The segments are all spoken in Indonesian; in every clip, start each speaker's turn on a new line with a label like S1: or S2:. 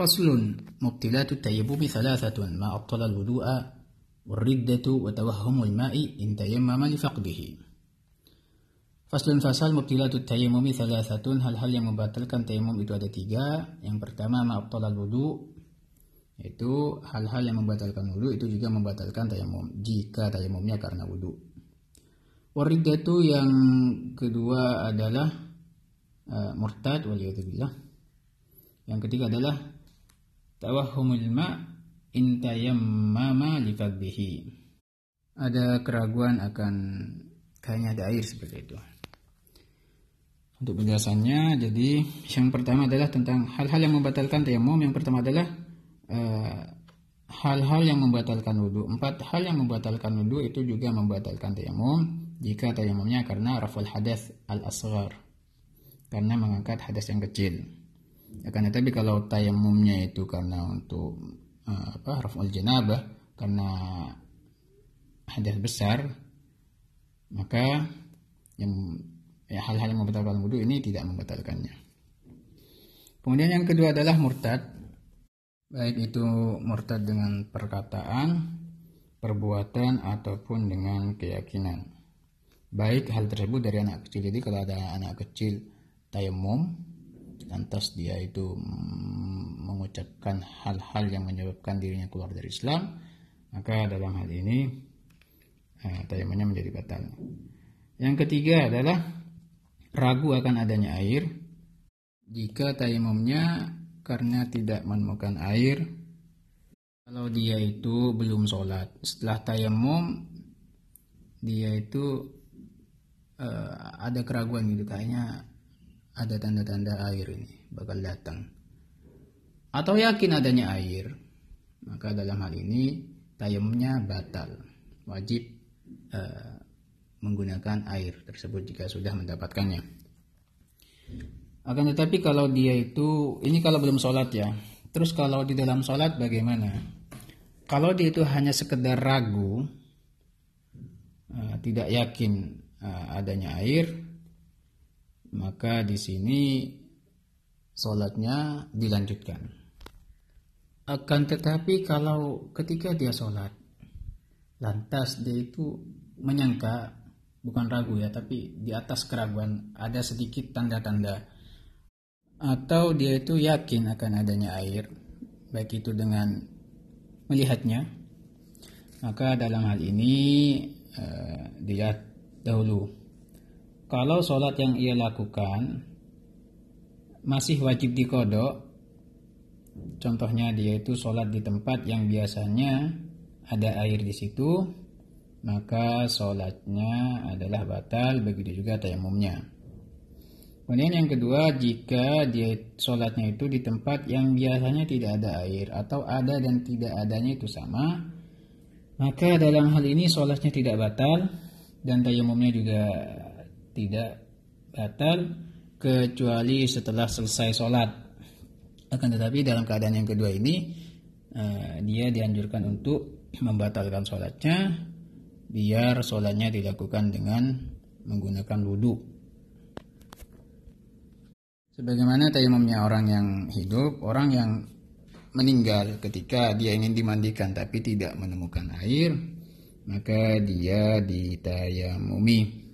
S1: فصل مبتلات التيمم ثلاثة ما أبطل الوضوء والردة وتوهم الماء إن تيمم لفقده Faslun fasal mubtilatut tayammumi thalathatun hal-hal yang membatalkan tayamum itu ada tiga. Yang pertama ma'abtalal wudu yaitu hal-hal yang membatalkan wudu itu juga membatalkan tayamum jika tayamumnya karena wudu. Waridatu yang kedua adalah uh, murtad waliyadzubillah. Yang ketiga adalah tawahumul ma in tayammama li Ada keraguan akan kayaknya ada air seperti itu. Untuk penjelasannya, jadi yang pertama adalah tentang hal-hal yang membatalkan tayamum. Yang pertama adalah eh, hal-hal uh, yang membatalkan wudhu. Empat hal yang membatalkan wudhu itu juga membatalkan tayamum jika tayamumnya karena raful hadas al-asghar. Karena mengangkat hadas yang kecil. Akan tetapi kalau tayamumnya itu karena untuk uh, apa raful janabah karena hadas besar maka yang ya, hal-hal yang membatalkan wudhu ini tidak membatalkannya. Kemudian yang kedua adalah murtad. Baik itu murtad dengan perkataan, perbuatan, ataupun dengan keyakinan. Baik hal tersebut dari anak kecil. Jadi kalau ada anak kecil tayamum, lantas dia itu mengucapkan hal-hal yang menyebabkan dirinya keluar dari Islam, maka dalam hal ini eh, tayamumnya menjadi batal. Yang ketiga adalah ragu akan adanya air jika tayamumnya karena tidak menemukan air kalau dia itu belum sholat setelah tayamum dia itu uh, ada keraguan gitu kayaknya ada tanda-tanda air ini bakal datang atau yakin adanya air maka dalam hal ini tayamumnya batal wajib uh, menggunakan air tersebut jika sudah mendapatkannya. Akan tetapi kalau dia itu, ini kalau belum sholat ya. Terus kalau di dalam sholat bagaimana? Kalau dia itu hanya sekedar ragu, uh, tidak yakin uh, adanya air, maka di sini sholatnya dilanjutkan. Akan tetapi kalau ketika dia sholat, lantas dia itu menyangka bukan ragu ya, tapi di atas keraguan ada sedikit tanda-tanda atau dia itu yakin akan adanya air, baik itu dengan melihatnya, maka dalam hal ini uh, dilihat dahulu. Kalau sholat yang ia lakukan masih wajib dikodok, contohnya dia itu sholat di tempat yang biasanya ada air di situ, maka sholatnya adalah batal begitu juga tayamumnya. Kemudian yang kedua, jika dia sholatnya itu di tempat yang biasanya tidak ada air atau ada dan tidak adanya itu sama, maka dalam hal ini sholatnya tidak batal dan tayamumnya juga tidak batal kecuali setelah selesai sholat. Akan tetapi dalam keadaan yang kedua ini, eh, dia dianjurkan untuk membatalkan sholatnya biar sholatnya dilakukan dengan menggunakan wudhu. Sebagaimana tayamumnya orang yang hidup, orang yang meninggal ketika dia ingin dimandikan tapi tidak menemukan air, maka dia ditayamumi.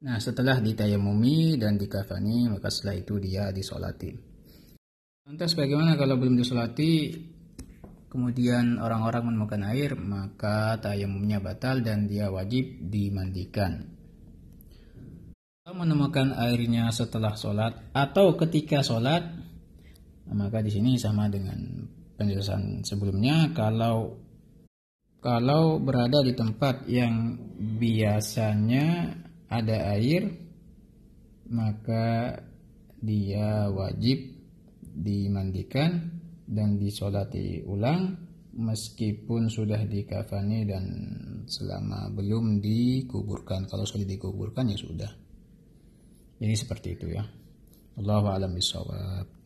S1: Nah, setelah ditayamumi dan dikafani, maka setelah itu dia disolati. Lantas bagaimana kalau belum disolati? kemudian orang-orang menemukan air, maka tayamumnya batal dan dia wajib dimandikan. Kalau menemukan airnya setelah sholat atau ketika sholat, maka di sini sama dengan penjelasan sebelumnya. Kalau kalau berada di tempat yang biasanya ada air, maka dia wajib dimandikan dan disolati ulang meskipun sudah dikafani dan selama belum dikuburkan. Kalau sudah dikuburkan ya sudah. Jadi seperti itu ya. Allah alam bisawab